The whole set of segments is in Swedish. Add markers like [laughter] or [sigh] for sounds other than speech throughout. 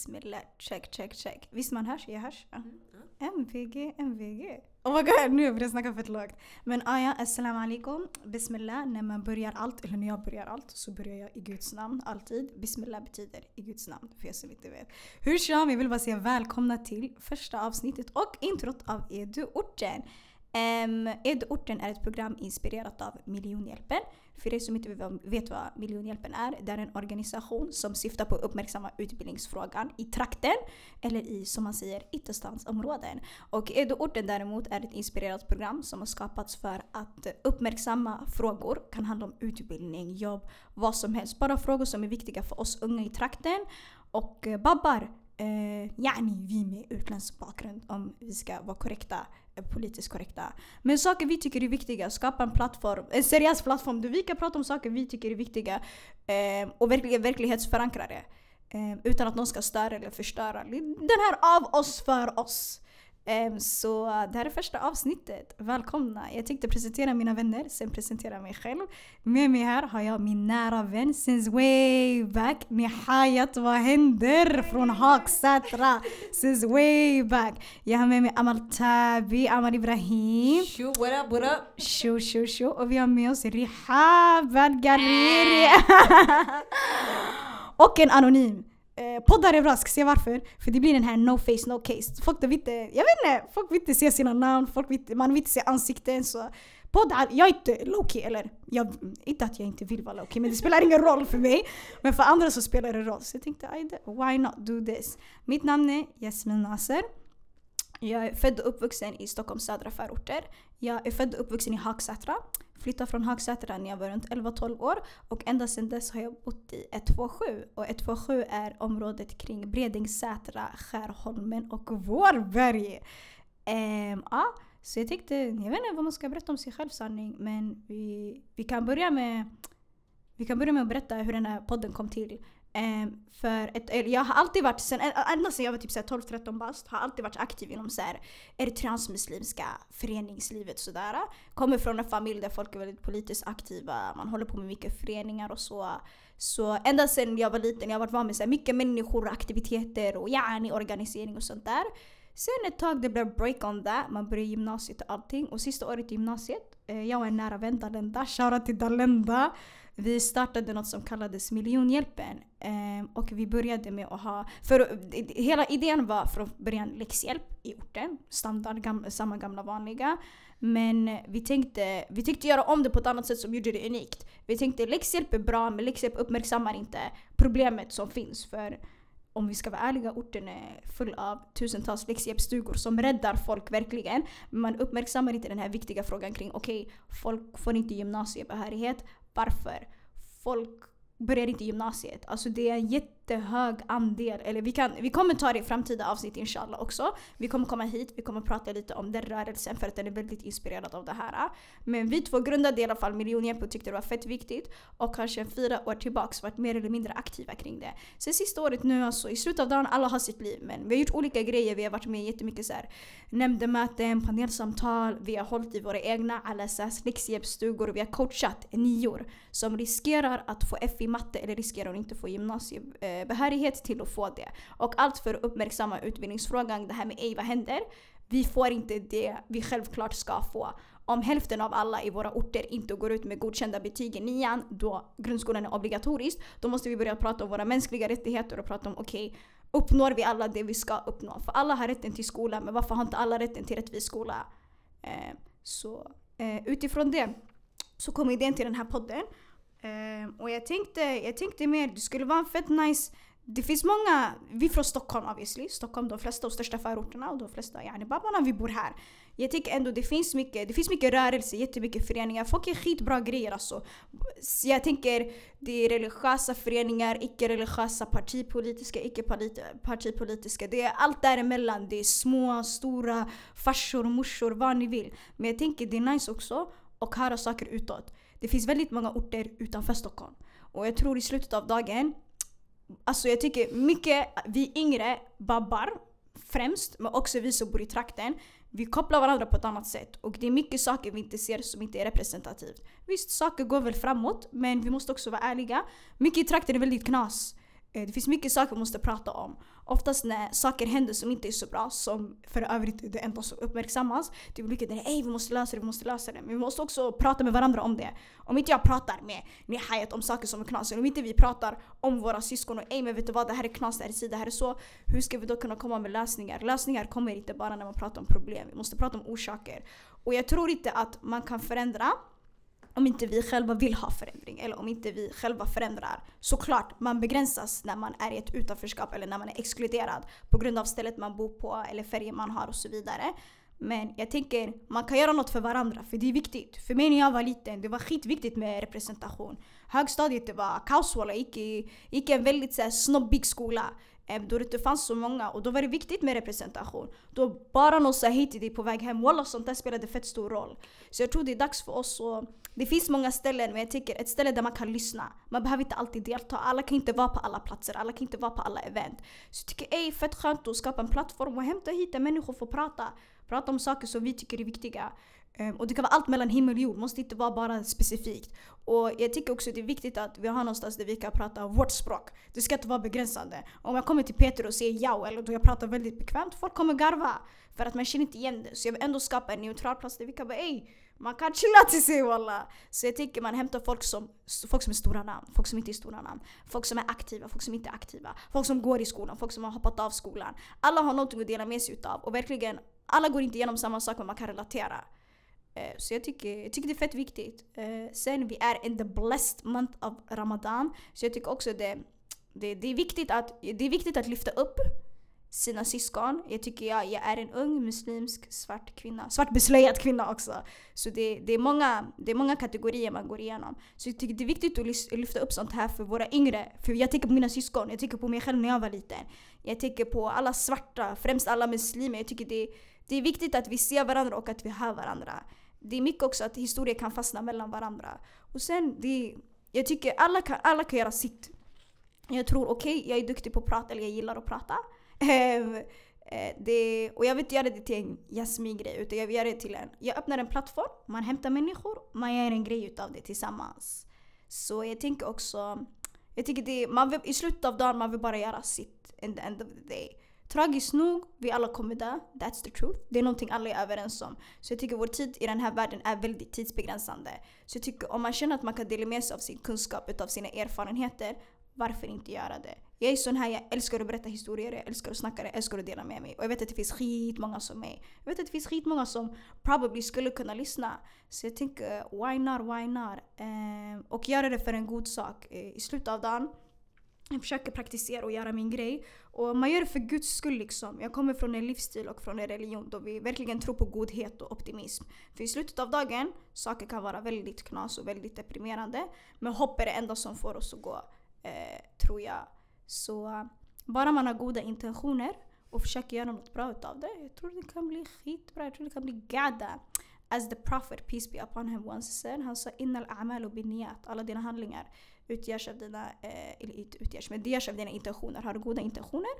Bismillah, check, check, check. Visst man hörs? Jag hörs? Ja. Mm, MVG, MVG. Oh my god, nu börjar jag snacka fett lågt. Men ah, ja, assalamu alaikum. Bismillah, när man börjar allt, eller när jag börjar allt, så börjar jag i Guds namn alltid. Bismillah betyder i Guds namn, för er som inte vet. Hur som, jag vill bara säga välkomna till första avsnittet och introt av Edu-orten. Um, Edu-orten är ett program inspirerat av Miljonhjälpen. För er som inte vet vad Miljonhjälpen är, det är en organisation som syftar på att uppmärksamma utbildningsfrågan i trakten, eller i, som man säger, ytterstadsområden. Och Edoorten däremot är ett inspirerat program som har skapats för att uppmärksamma frågor. kan handla om utbildning, jobb, vad som helst. Bara frågor som är viktiga för oss unga i trakten. Och eh, babbar, Eh, yani vi med utländsk bakgrund om vi ska vara korrekta eh, politiskt korrekta. Men saker vi tycker är viktiga, skapa en plattform, en seriös plattform där vi kan prata om saker vi tycker är viktiga eh, och verkligen verklighetsförankrade. Eh, utan att någon ska störa eller förstöra. Den här av oss för oss. Ehm, så det här är första avsnittet. Välkomna! Jag tänkte presentera mina vänner, sen presentera mig själv. Med mig här har jag min nära vän since way back. Nihayat, vad händer? Från Hagsätra. Since way back. Jag har med mig Amal Tabi, Amal Ibrahim. Shoo, what up, what up? Shoo, shoo, shoo. Och vi har med oss Rihab Al-Gariri. [laughs] Och en anonym. Eh, poddar är bra, ska se varför. För det blir den här no face no case. Folk vill inte, eh, jag vet inte, folk vill inte se sina namn, folk vill, man vill inte se ansikten. Så poddar, jag är inte lowkey eller jag, inte att jag inte vill vara lowkey men det spelar ingen roll för mig. Men för andra så spelar det roll. Så jag tänkte, why not do this? Mitt namn är Jasmin Nasser. Jag är född och uppvuxen i Stockholms södra förorter. Jag är född och uppvuxen i Hagsätra. Flyttade från Hagsätra när jag var runt 11-12 år och ända sedan dess har jag bott i 127. Och 127 är området kring Bredängssätra, Skärholmen och Vårberg. Ehm, ja, så jag tänkte, jag vet inte vad man ska berätta om sig själv sanning men vi, vi, kan börja med, vi kan börja med att berätta hur den här podden kom till. Um, för ett, jag har alltid varit, sen, ända sedan jag var typ 12-13 bast, har alltid varit aktiv inom så här, eritreans muslimska föreningslivet. Sådär. Kommer från en familj där folk är väldigt politiskt aktiva, man håller på med mycket föreningar och så. Så ända sedan jag var liten jag har varit van med så här, mycket människor, och aktiviteter och yani organisering och sånt där. Sen ett tag det blev break on that, man började gymnasiet och allting. Och sista året i gymnasiet, Eh, jag och en nära vän Dalenda, shoutout till Dalenda. Vi startade något som kallades Miljonhjälpen. Eh, och vi började med att ha... För hela idén var från början läxhjälp i orten. Standard, gamla, samma gamla vanliga. Men vi tänkte, vi tyckte göra om det på ett annat sätt som gjorde det unikt. Vi tänkte läxhjälp är bra men läxhjälp uppmärksammar inte problemet som finns. För om vi ska vara ärliga, orten är full av tusentals läxhjälpsstugor som räddar folk verkligen. Men man uppmärksammar inte den här viktiga frågan kring okej, okay, folk får inte gymnasiebehörighet. Varför? Folk börjar inte gymnasiet. Alltså det är en jättehög andel. Eller vi, kan, vi kommer ta det i framtida avsnitt inshallah också. Vi kommer komma hit, vi kommer prata lite om den rörelsen för att den är väldigt inspirerad av det här. Men vi två grundade i alla fall Miljonhjälp och tyckte det var fett viktigt. Och kanske fyra år tillbaks varit mer eller mindre aktiva kring det. Sen sista året nu alltså, i slutet av dagen, alla har sitt liv. Men vi har gjort olika grejer. Vi har varit med i jättemycket så här, nämndemöten, panelsamtal. Vi har hållit i våra egna Al-Assas läxhjälpsstugor. Vi har coachat nior som riskerar att få F i matte eller riskerar att inte få gymnasie... Eh, Eh, behörighet till att få det. Och allt för att uppmärksamma utbildningsfrågan, det här med ej vad händer? Vi får inte det vi självklart ska få. Om hälften av alla i våra orter inte går ut med godkända betyg i nian, då grundskolan är obligatorisk, då måste vi börja prata om våra mänskliga rättigheter och prata om okej, okay, uppnår vi alla det vi ska uppnå? För alla har rätten till skola, men varför har inte alla rätten till rättvis skola? Eh, så eh, utifrån det så kom idén till den här podden. Um, och jag tänkte, jag tänkte mer, det skulle vara en fett nice det finns många, vi är från Stockholm obviously, Stockholm de flesta och största förorterna och de flesta yani babbarna vi bor här. Jag tycker ändå det finns mycket, det finns mycket rörelse, jättemycket föreningar. Folk är skitbra grejer alltså. Jag tänker det är religiösa föreningar, icke-religiösa, partipolitiska, icke-partipolitiska. Det är allt däremellan. Det är små, stora, farsor, morsor, vad ni vill. Men jag tänker det är nice också att höra saker utåt. Det finns väldigt många orter utanför Stockholm. Och jag tror i slutet av dagen, alltså jag tycker mycket, vi yngre babbar främst, men också vi som bor i trakten, vi kopplar varandra på ett annat sätt. Och det är mycket saker vi inte ser som inte är representativt. Visst, saker går väl framåt, men vi måste också vara ärliga. Mycket i trakten är väldigt knas. Eh, det finns mycket saker vi måste prata om. Oftast när saker händer som inte är så bra, som för övrigt är det enda som uppmärksammas. Det blir mycket där vi måste lösa det, vi måste lösa det. Men vi måste också prata med varandra om det. Om inte jag pratar med Nihayat om saker som är knas, om inte vi pratar om våra syskon och ej men vet du vad, det här är knas, det här är si, det här är så. Hur ska vi då kunna komma med lösningar? Lösningar kommer inte bara när man pratar om problem, vi måste prata om orsaker. Och jag tror inte att man kan förändra om inte vi själva vill ha förändring eller om inte vi själva förändrar. Såklart, man begränsas när man är i ett utanförskap eller när man är exkluderad på grund av stället man bor på eller färger man har och så vidare. Men jag tänker, man kan göra något för varandra för det är viktigt. För mig när jag var liten, det var skitviktigt med representation. Högstadiet det var kaos Jag gick i, gick i en väldigt så här, snobbig skola. Då det inte fanns så många och då var det viktigt med representation. Då bara någon sa hej till dig på väg hem, wallah sånt där spelade fett stor roll. Så jag tror det är dags för oss att det finns många ställen, men jag tycker ett ställe där man kan lyssna. Man behöver inte alltid delta. Alla kan inte vara på alla platser, alla kan inte vara på alla event. Så jag tycker det är fett skönt att skapa en plattform och hämta hit där människor får prata. Prata om saker som vi tycker är viktiga. Um, och det kan vara allt mellan himmel och jord, måste inte vara bara specifikt. Och jag tycker också det är viktigt att vi har någonstans där vi kan prata vårt språk. Det ska inte vara begränsande. Om jag kommer till Peter och säger ja eller då jag pratar väldigt bekvämt, folk kommer garva. För att man känner inte igen det. Så jag vill ändå skapa en neutral plats där vi kan bara ey, man kan chilla till sig walla. Så jag tycker man hämtar folk som, folk som är stora namn, folk som inte är stora namn. Folk som är aktiva, folk som inte är aktiva. Folk som går i skolan, folk som har hoppat av skolan. Alla har någonting att dela med sig utav. Och verkligen, alla går inte igenom samma sak men man kan relatera. Eh, så jag tycker, jag tycker det är fett viktigt. Eh, sen vi är in the blessed month of Ramadan. Så jag tycker också det, det, det, är, viktigt att, det är viktigt att lyfta upp sina syskon. Jag tycker jag, jag är en ung muslimsk svart kvinna. Svart beslöjad kvinna också. Så det, det, är många, det är många kategorier man går igenom. Så jag tycker det är viktigt att lyfta upp sånt här för våra yngre. För jag tänker på mina syskon, jag tänker på mig själv när jag var liten. Jag tänker på alla svarta, främst alla muslimer. Jag tycker det, det är viktigt att vi ser varandra och att vi hör varandra. Det är mycket också att historier kan fastna mellan varandra. Och sen, det, jag tycker alla kan, alla kan göra sitt. Jag tror okej, okay, jag är duktig på att prata eller jag gillar att prata. [laughs] Ehm, eh, det, och jag vill inte göra det till en Jasmin-grej utan jag vill göra det till en... Jag öppnar en plattform, man hämtar människor, man gör en grej utav det tillsammans. Så jag tänker också... Jag tycker det, man vill, I slutet av dagen man vill bara göra sitt in the end of the day. Tragiskt nog, vi alla kommer dö. That's the truth. Det är någonting alla är överens om. Så jag tycker vår tid i den här världen är väldigt tidsbegränsande. Så jag tycker om man känner att man kan dela med sig av sin kunskap, av sina erfarenheter, varför inte göra det? Jag är sån här, jag älskar att berätta historier, jag älskar att snacka, jag älskar att dela med mig. Och jag vet att det finns skitmånga som mig. Jag vet att det finns skitmånga som probably skulle kunna lyssna. Så jag tänker, why not, why not? Eh, och göra det för en god sak. Eh, I slutet av dagen, jag försöker praktisera och göra min grej. Och man gör det för Guds skull liksom. Jag kommer från en livsstil och från en religion då vi verkligen tror på godhet och optimism. För i slutet av dagen, saker kan vara väldigt knas och väldigt deprimerande. Men hopp är det enda som får oss att gå eh, tror jag. Så eh, bara man har goda intentioner och försöker göra något bra utav det. Jag tror det kan bli skitbra. Jag tror det kan bli gada. As the prophet, peace be upon him, once said. Han sa innal a'mal och biniyat. Alla dina handlingar utgörs av dina, eh, eller inte utgörs, men det görs av dina intentioner. Har du goda intentioner?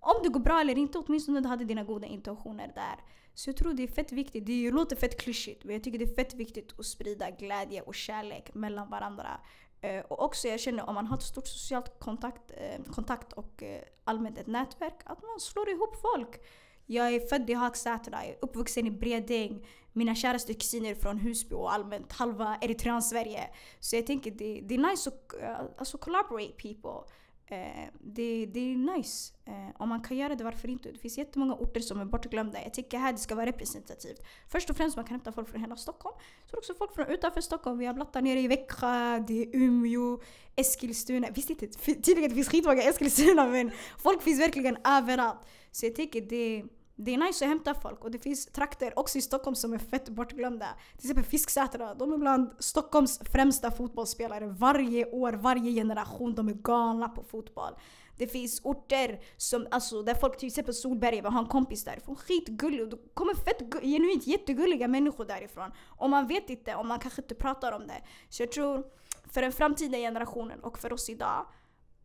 Om det går bra eller inte, åtminstone du hade dina goda intentioner där. Så jag tror det är fett viktigt. Det låter fett klyschigt men jag tycker det är fett viktigt att sprida glädje och kärlek mellan varandra. Eh, och också jag känner om man har ett stort socialt kontakt, eh, kontakt och eh, allmänt ett nätverk, att man slår ihop folk. Jag är född i Hagsätra, jag är uppvuxen i Bredäng. Mina käraste kusiner från Husby och allmänt halva Eritrean-Sverige. Så jag tänker det, det är nice att eh, alltså, collaborate people. Eh, det, det är nice. Eh, om man kan göra det, varför inte? Det finns jättemånga orter som är bortglömda. Jag tycker här det ska vara representativt. Först och främst man kan hämta folk från hela Stockholm. Så också folk från utanför Stockholm. Vi har blattar nere i Växjö, det är Umeå, Eskilstuna. Visst inte, tydligen det finns skitmånga Eskilstuna men folk finns verkligen överallt. Så jag tycker det det är nice att hämta folk och det finns trakter också i Stockholm som är fett bortglömda. Till exempel Fisksätra, de är bland Stockholms främsta fotbollsspelare. Varje år, varje generation, de är galna på fotboll. Det finns orter som, alltså, där folk, till exempel Solberga, vi har en kompis därifrån, skitgullig. Det kommer fett, genuint jättegulliga människor därifrån. Och man vet inte, och man kanske inte pratar om det. Så jag tror, för den framtida generationen och för oss idag,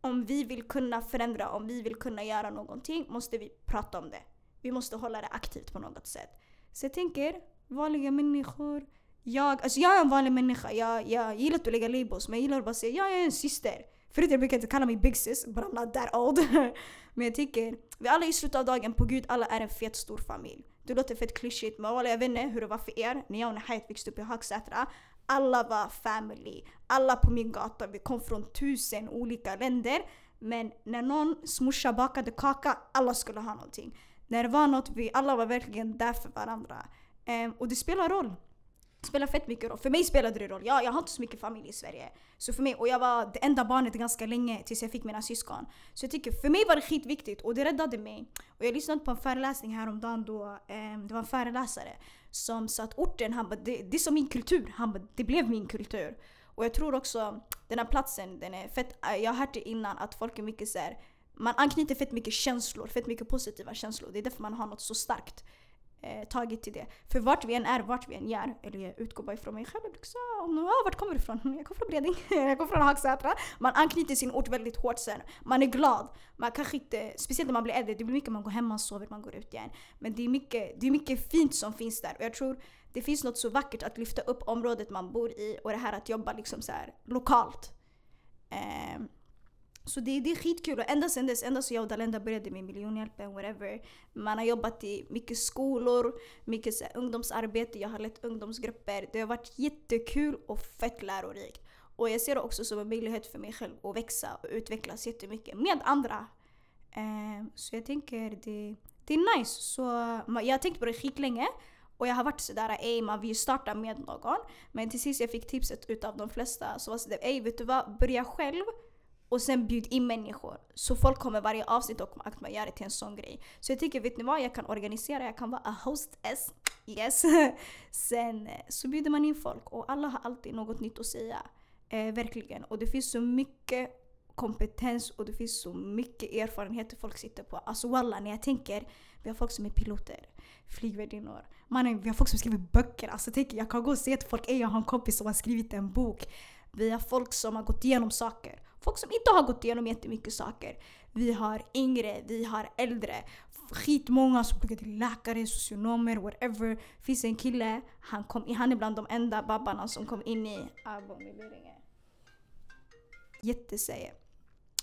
om vi vill kunna förändra, om vi vill kunna göra någonting, måste vi prata om det. Vi måste hålla det aktivt på något sätt. Så jag tänker, vanliga människor. Jag, alltså jag är en vanlig människa. Jag, jag gillar inte att lägga labels men jag gillar att bara säga jag är en syster. Förut jag inte kalla mig big sis, but I'm not that old. [laughs] men jag tycker, vi alla i slutet av dagen, på gud alla är en fet stor familj. Det låter fett klyschigt men jag vet inte hur det var för er när jag och Nahayat växte upp i Hagsätra. Alla var family. Alla på min gata, vi kom från tusen olika länder. Men när någons morsa bakade kaka, alla skulle ha någonting. När det var något, vi alla var verkligen där för varandra. Um, och det spelar roll. Det spelar fett mycket roll. För mig spelade det roll. Jag, jag har inte så mycket familj i Sverige. Så för mig, och jag var det enda barnet ganska länge tills jag fick mina syskon. Så jag tycker, för mig var det skitviktigt och det räddade mig. Och jag lyssnade på en föreläsning häromdagen då eh, det var en föreläsare som sa att orten, han bara, det, det är som min kultur. Han bara, det blev min kultur. Och jag tror också den här platsen, den är fett, eh, jag har hört det innan att folk är mycket så här, man anknyter fett mycket känslor, fett mycket positiva känslor. Det är därför man har något så starkt eh, tagit till det. För vart vi än är, vart vi än är, eller jag utgår bara ifrån mig själv. Också, liksom, ah, om, ah, vart kommer du ifrån? Jag kommer från Bredäng. [laughs] jag kommer från Hagsätra. Man anknyter sin ort väldigt hårt sen. Man är glad. Man kanske inte, speciellt när man blir äldre, det blir mycket man går hem, man sover, man går ut igen. Men det är mycket, det är mycket fint som finns där. Och jag tror det finns något så vackert att lyfta upp området man bor i och det här att jobba liksom så här, lokalt. Eh, så det, det är skitkul och ända sen dess, ända så jag och Dalenda började med miljonhjälpen, whatever. Man har jobbat i mycket skolor, mycket så ungdomsarbete, jag har lett ungdomsgrupper. Det har varit jättekul och fett lärorikt. Och jag ser det också som en möjlighet för mig själv att växa och utvecklas jättemycket med andra. Eh, så jag tänker det, det är nice. Så, jag har tänkt på det skitlänge. Och jag har varit sådär ey man vill starta med någon. Men till sist jag fick tipset utav de flesta så var det sådär ey vet du vad, börja själv och sen bjud in människor. Så folk kommer varje avsnitt och att man gör det till en sån grej. Så jag tycker, vet ni vad? Jag kan organisera, jag kan vara a hostess. Yes. [laughs] sen eh, så bjuder man in folk och alla har alltid något nytt att säga. Eh, verkligen. Och det finns så mycket kompetens och det finns så mycket erfarenheter folk sitter på. Alltså walla, när jag tänker, vi har folk som är piloter, flygvärdinnor, Mannen, vi har folk som skriver böcker. Alltså tänk, jag kan gå och se att folk, är jag har en kompis som har skrivit en bok. Vi har folk som har gått igenom saker. Folk som inte har gått igenom jättemycket saker. Vi har yngre, vi har äldre. Skitmånga som pluggar till läkare, socionomer, whatever. Det finns en kille, han, kom, han är bland de enda babbarna som kom in i... Ah, abonneringen. Jättesäger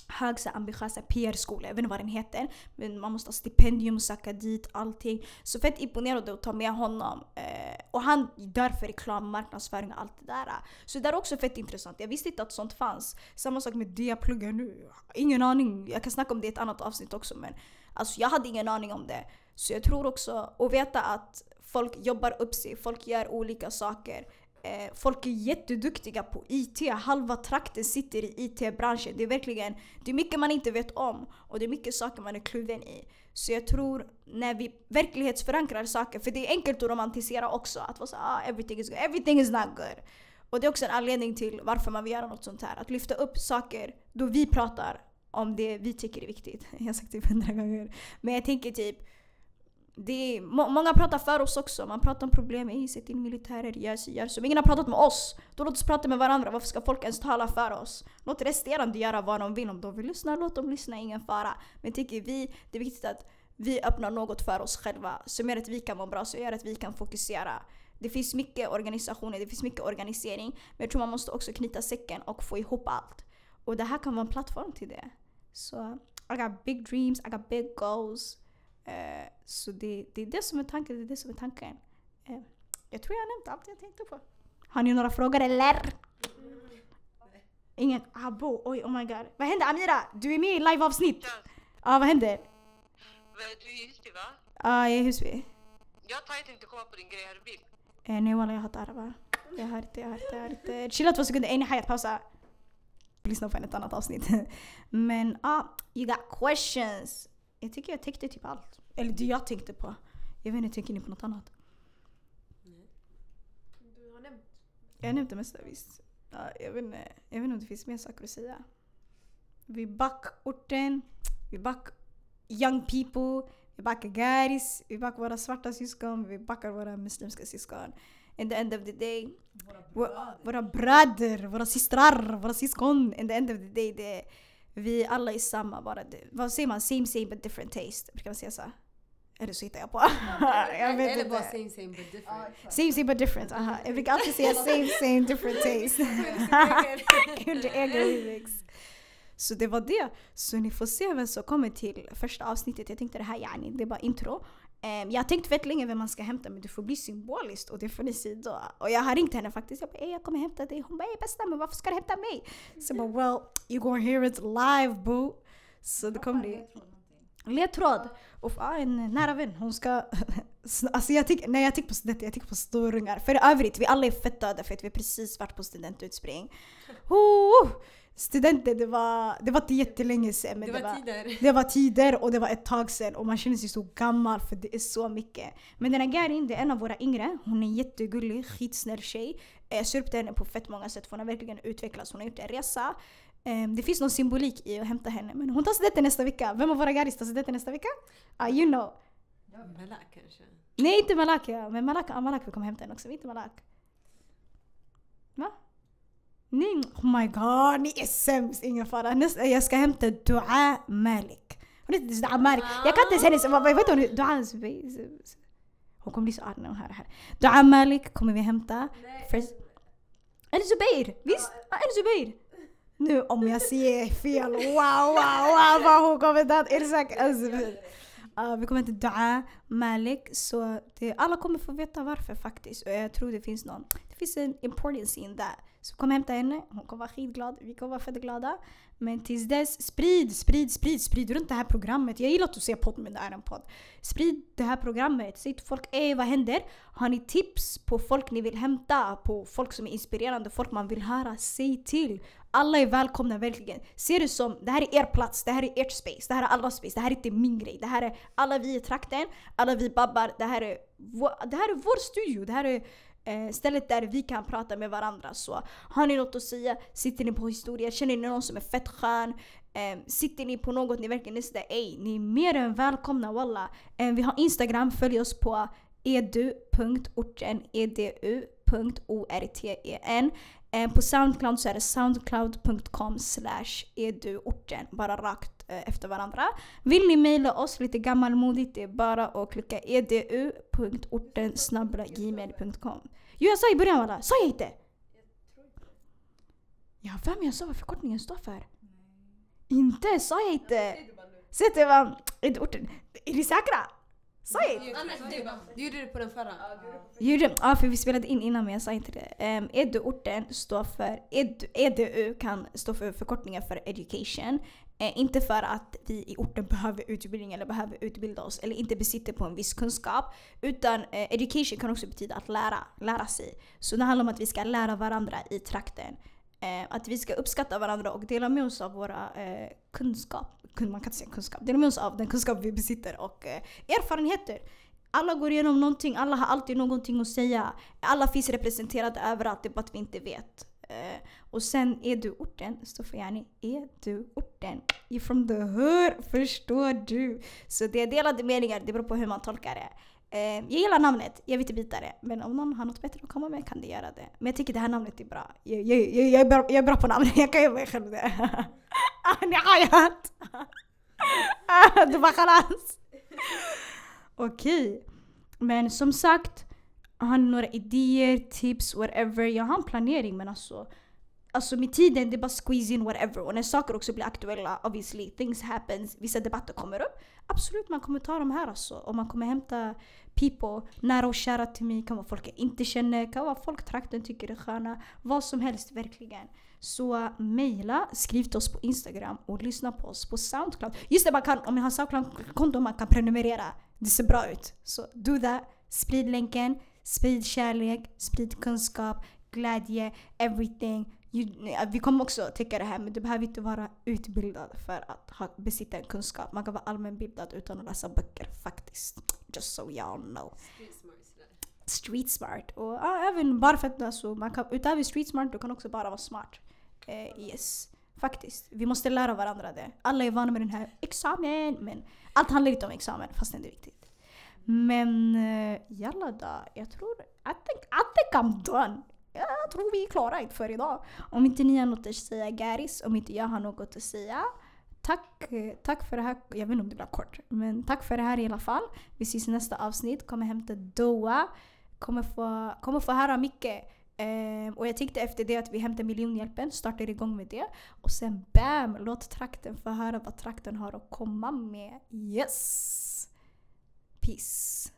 hög så ambitiösa PR-skola, jag vet inte vad den heter. Men man måste ha stipendium, söka dit, allting. Så fett imponerande att ta med honom. Eh, och han dör för reklam, marknadsföring och allt det där. Så det är också fett intressant. Jag visste inte att sånt fanns. Samma sak med det jag pluggar nu. Ingen aning. Jag kan snacka om det i ett annat avsnitt också men alltså jag hade ingen aning om det. Så jag tror också, att veta att folk jobbar upp sig, folk gör olika saker Eh, folk är jätteduktiga på IT. Halva trakten sitter i IT-branschen. Det är verkligen det är mycket man inte vet om och det är mycket saker man är kluven i. Så jag tror när vi verklighetsförankrar saker, för det är enkelt att romantisera också. Att vara såhär ah, everything is good, everything is not good. Och det är också en anledning till varför man vill göra något sånt här. Att lyfta upp saker då vi pratar om det vi tycker är viktigt. [laughs] Jag har sagt det hundra gånger. Men jag tänker typ det är, må, många pratar för oss också. Man pratar om problem. Ey, sätt in militärer, gör så, gör så. Men ingen har pratat med oss. Då låt oss prata med varandra. Varför ska folk ens tala för oss? Låt resterande göra vad de vill. Om de vill lyssna, låt dem lyssna. Ingen fara. Men tycker vi, det är viktigt att vi öppnar något för oss själva som gör att vi kan vara bra, som gör att vi kan fokusera. Det finns mycket organisationer, det finns mycket organisering. Men jag tror man måste också knyta säcken och få ihop allt. Och det här kan vara en plattform till det. Så, I got big dreams, I got big goals. Eh, så det, det är det som är tanken. Det är det som är tanken. Eh, jag tror jag har nämnt allt jag tänkte på. Har ni några frågor eller? Ingen? Abo, oj oh my god. Vad händer Amira? Du är med i liveavsnitt. Ja, ah, vad händer? Du är i Husby va? Ja, ah, jag är i Husby. Jag tar inte komma på din grej, har du bil? Eh, nej walla jag har tarva. Jag har inte, jag har inte, jag har inte. Chilla två sekunder, ey Hayat pausa. Lyssna på ett annat avsnitt. [laughs] Men ah, you got questions. Jag tycker jag täckte typ allt. Eller det jag tänkte på. Jag vet inte, tänker ni på något annat? Nej. Du har nämnt. Jag har nämnt det mesta visst. Ja, jag, vet inte, jag vet inte om det finns mer saker att säga. Vi back orten. Vi back young people. Vi backar guys. Vi backar våra svarta syskon. Vi backar våra muslimska syskon. In the end of the day. Våra bröder. Våra systrar. Våra syskon. In the end of the day. Det vi alla är samma, bara vad säger man? Same same but different taste. Brukar man säga så? Eller så hittar jag på. [laughs] jag vet Eller bara same same but different. Same same but different, aha. Jag brukar alltid säga [laughs] same same different taste. [laughs] Under egen remix. Så det var det. Så ni får se vem som kommer till första avsnittet. Jag tänkte det här yani, det är bara intro. Um, jag har tänkt fett länge vem man ska hämta men det får bli symboliskt och det får ni se då. Och jag har ringt henne faktiskt. Jag bara jag kommer hämta dig. Hon bara ey bästa men varför ska du hämta mig? Så jag bara well you gonna hear it live boo. Så det kommer bli ledtråd. Och ah, en nära vän, hon ska... [laughs] alltså jag tänker, när jag tänker på studenter, jag tänker på storungar. För övrigt, vi alla är fett döda för att vi precis varit på studentutspring. Oh, studenter, det var, det var inte jättelänge sedan. Men det, var, det var tider. Det var tider och det var ett tag sedan och man känner sig så gammal för det är så mycket. Men den här Garin, det är en av våra yngre. Hon är jättegullig, skitsnäll tjej. Jag ser upp till henne på fett många sätt för hon har verkligen utvecklats. Hon har gjort en resa. Um, det finns någon symbolik i att hämta henne. Men hon tar studenten nästa vecka. Vem av våra garis tar studenten nästa vecka? Ah, you know. Malak kanske? Nej, inte Malak. Ja. Men Malak, ah, Malak vill komma hämta henne också. Inte Malak. Va? Nej, oh my god, ni är sämst. Ingen fara. Nästa, jag ska hämta Dua Malik. Hon heter Dua Malik. Jag kan inte hennes... Vad heter hon? Dua... Hon kommer bli så arg när hon hör det här. Dua Malik kommer vi hämta. Eller Zubair! Visst? Eller Zubair! Nu om jag säger fel, wow, wow, wow vad hon kommer döda Irsak Azmi. Uh, vi kommer inte Dua Malik, så det, alla kommer få veta varför faktiskt. Och jag tror det finns någon, det finns en importance in that. Så kom hämta henne, hon kommer vara skitglad, vi kommer vara fett glada. Men tills dess, sprid, sprid, sprid, sprid runt det här programmet. Jag gillar att du ser podd men det är en podd. Sprid det här programmet. Säg till folk, ey vad händer? Har ni tips på folk ni vill hämta? På folk som är inspirerande, folk man vill höra? Säg till. Alla är välkomna verkligen. Se det som, det här är er plats, det här är ert space, det här är allas space, det här är inte min grej. Det här är alla vi i trakten, alla vi babbar, det här är, det här är vår studio. Det här är eh, stället där vi kan prata med varandra. Så har ni något att säga, sitter ni på historia, känner ni någon som är fett skön, eh, sitter ni på något ni verkligen är sådär ey, ni är mer än välkomna walla. Eh, vi har Instagram, följ oss på edu.orten, edu.orten. Eh, på Soundcloud så är det soundcloud.com slash eduorten. Bara rakt eh, efter varandra. Vill ni mejla oss lite gammalmodigt, det är bara att klicka edu.orten gmail.com. Jo jag sa i början walla, sa jag inte? Jag har för mig jag sa vad förkortningen står för. Inte? Sa jag inte? Säg det var eduorten. Är ni säkra? Sa jag inte? Du gjorde det på den förra. Gjorde, ja, för vi spelade in innan men jag sa inte det. Um, EDU-orten står för, edu, EDU kan stå för förkortningar för education. Eh, inte för att vi i orten behöver utbildning eller behöver utbilda oss eller inte besitter på en viss kunskap. Utan eh, education kan också betyda att lära, lära sig. Så det handlar om att vi ska lära varandra i trakten. Eh, att vi ska uppskatta varandra och dela med oss av våra eh, kunskap. Man kan inte säga kunskap. Dela med oss av den kunskap vi besitter och eh, erfarenheter. Alla går igenom någonting, alla har alltid någonting att säga. Alla finns representerade överallt, det är bara att vi inte vet. Uh, och sen är du orten, står är du orten. You're from the hood, förstår du? Så det är delade meningar, det beror på hur man tolkar det. Eh, jag gillar namnet, jag vill inte byta det. Men om någon har något bättre att komma med kan de göra det. Men jag tycker det här namnet är bra. Jag, jag, jag, jag, är, bra jag är bra på namn, [laughs] jag kan ge mig själv det. Ni du bara khalas! Okej. Men som sagt, har ni några idéer, tips, whatever. Jag har en planering men alltså Alltså med tiden, det är bara squeeze in whatever. Och när saker också blir aktuella, obviously, things happens, vissa debatter kommer upp. Absolut, man kommer ta de här alltså. Och man kommer hämta people nära och kära till mig. kan vara folk jag inte känner, kan vara folk trakten tycker är sköna. Vad som helst verkligen. Så mejla, skriv till oss på Instagram och lyssna på oss på Soundcloud. Just det, man kan, om ni har Soundcloud-konto man kan prenumerera. Det ser bra ut. Så do that. Sprid länken, sprid kärlek, sprid kunskap, glädje, everything vi kommer också täcka det här men du behöver inte vara utbildad för att ha, besitta en kunskap. Man kan vara allmänbildad utan att läsa böcker faktiskt. Just so y'all know. Street smart. Street smart. Och ja, även bara för att alltså, man kan, utöver street smart du kan också bara vara smart. Eh, yes. Faktiskt. Vi måste lära varandra det. Alla är vana med den här examen. Men allt handlar inte om examen fastän det är viktigt. Men uh, jalla då. Jag tror... I think, I think I'm done. Jag tror vi är klara för idag. Om inte ni har något att säga Garis, om inte jag har något att säga. Tack, tack för det här. Jag vet inte om det blir kort. Men tack för det här i alla fall. Vi ses i nästa avsnitt. Kommer hämta Doa. Kommer få, kommer få höra mycket Um, och jag tänkte efter det att vi hämtar miljonhjälpen, Startar igång med det. Och sen BAM! Låt trakten få höra vad trakten har att komma med. Yes! Peace.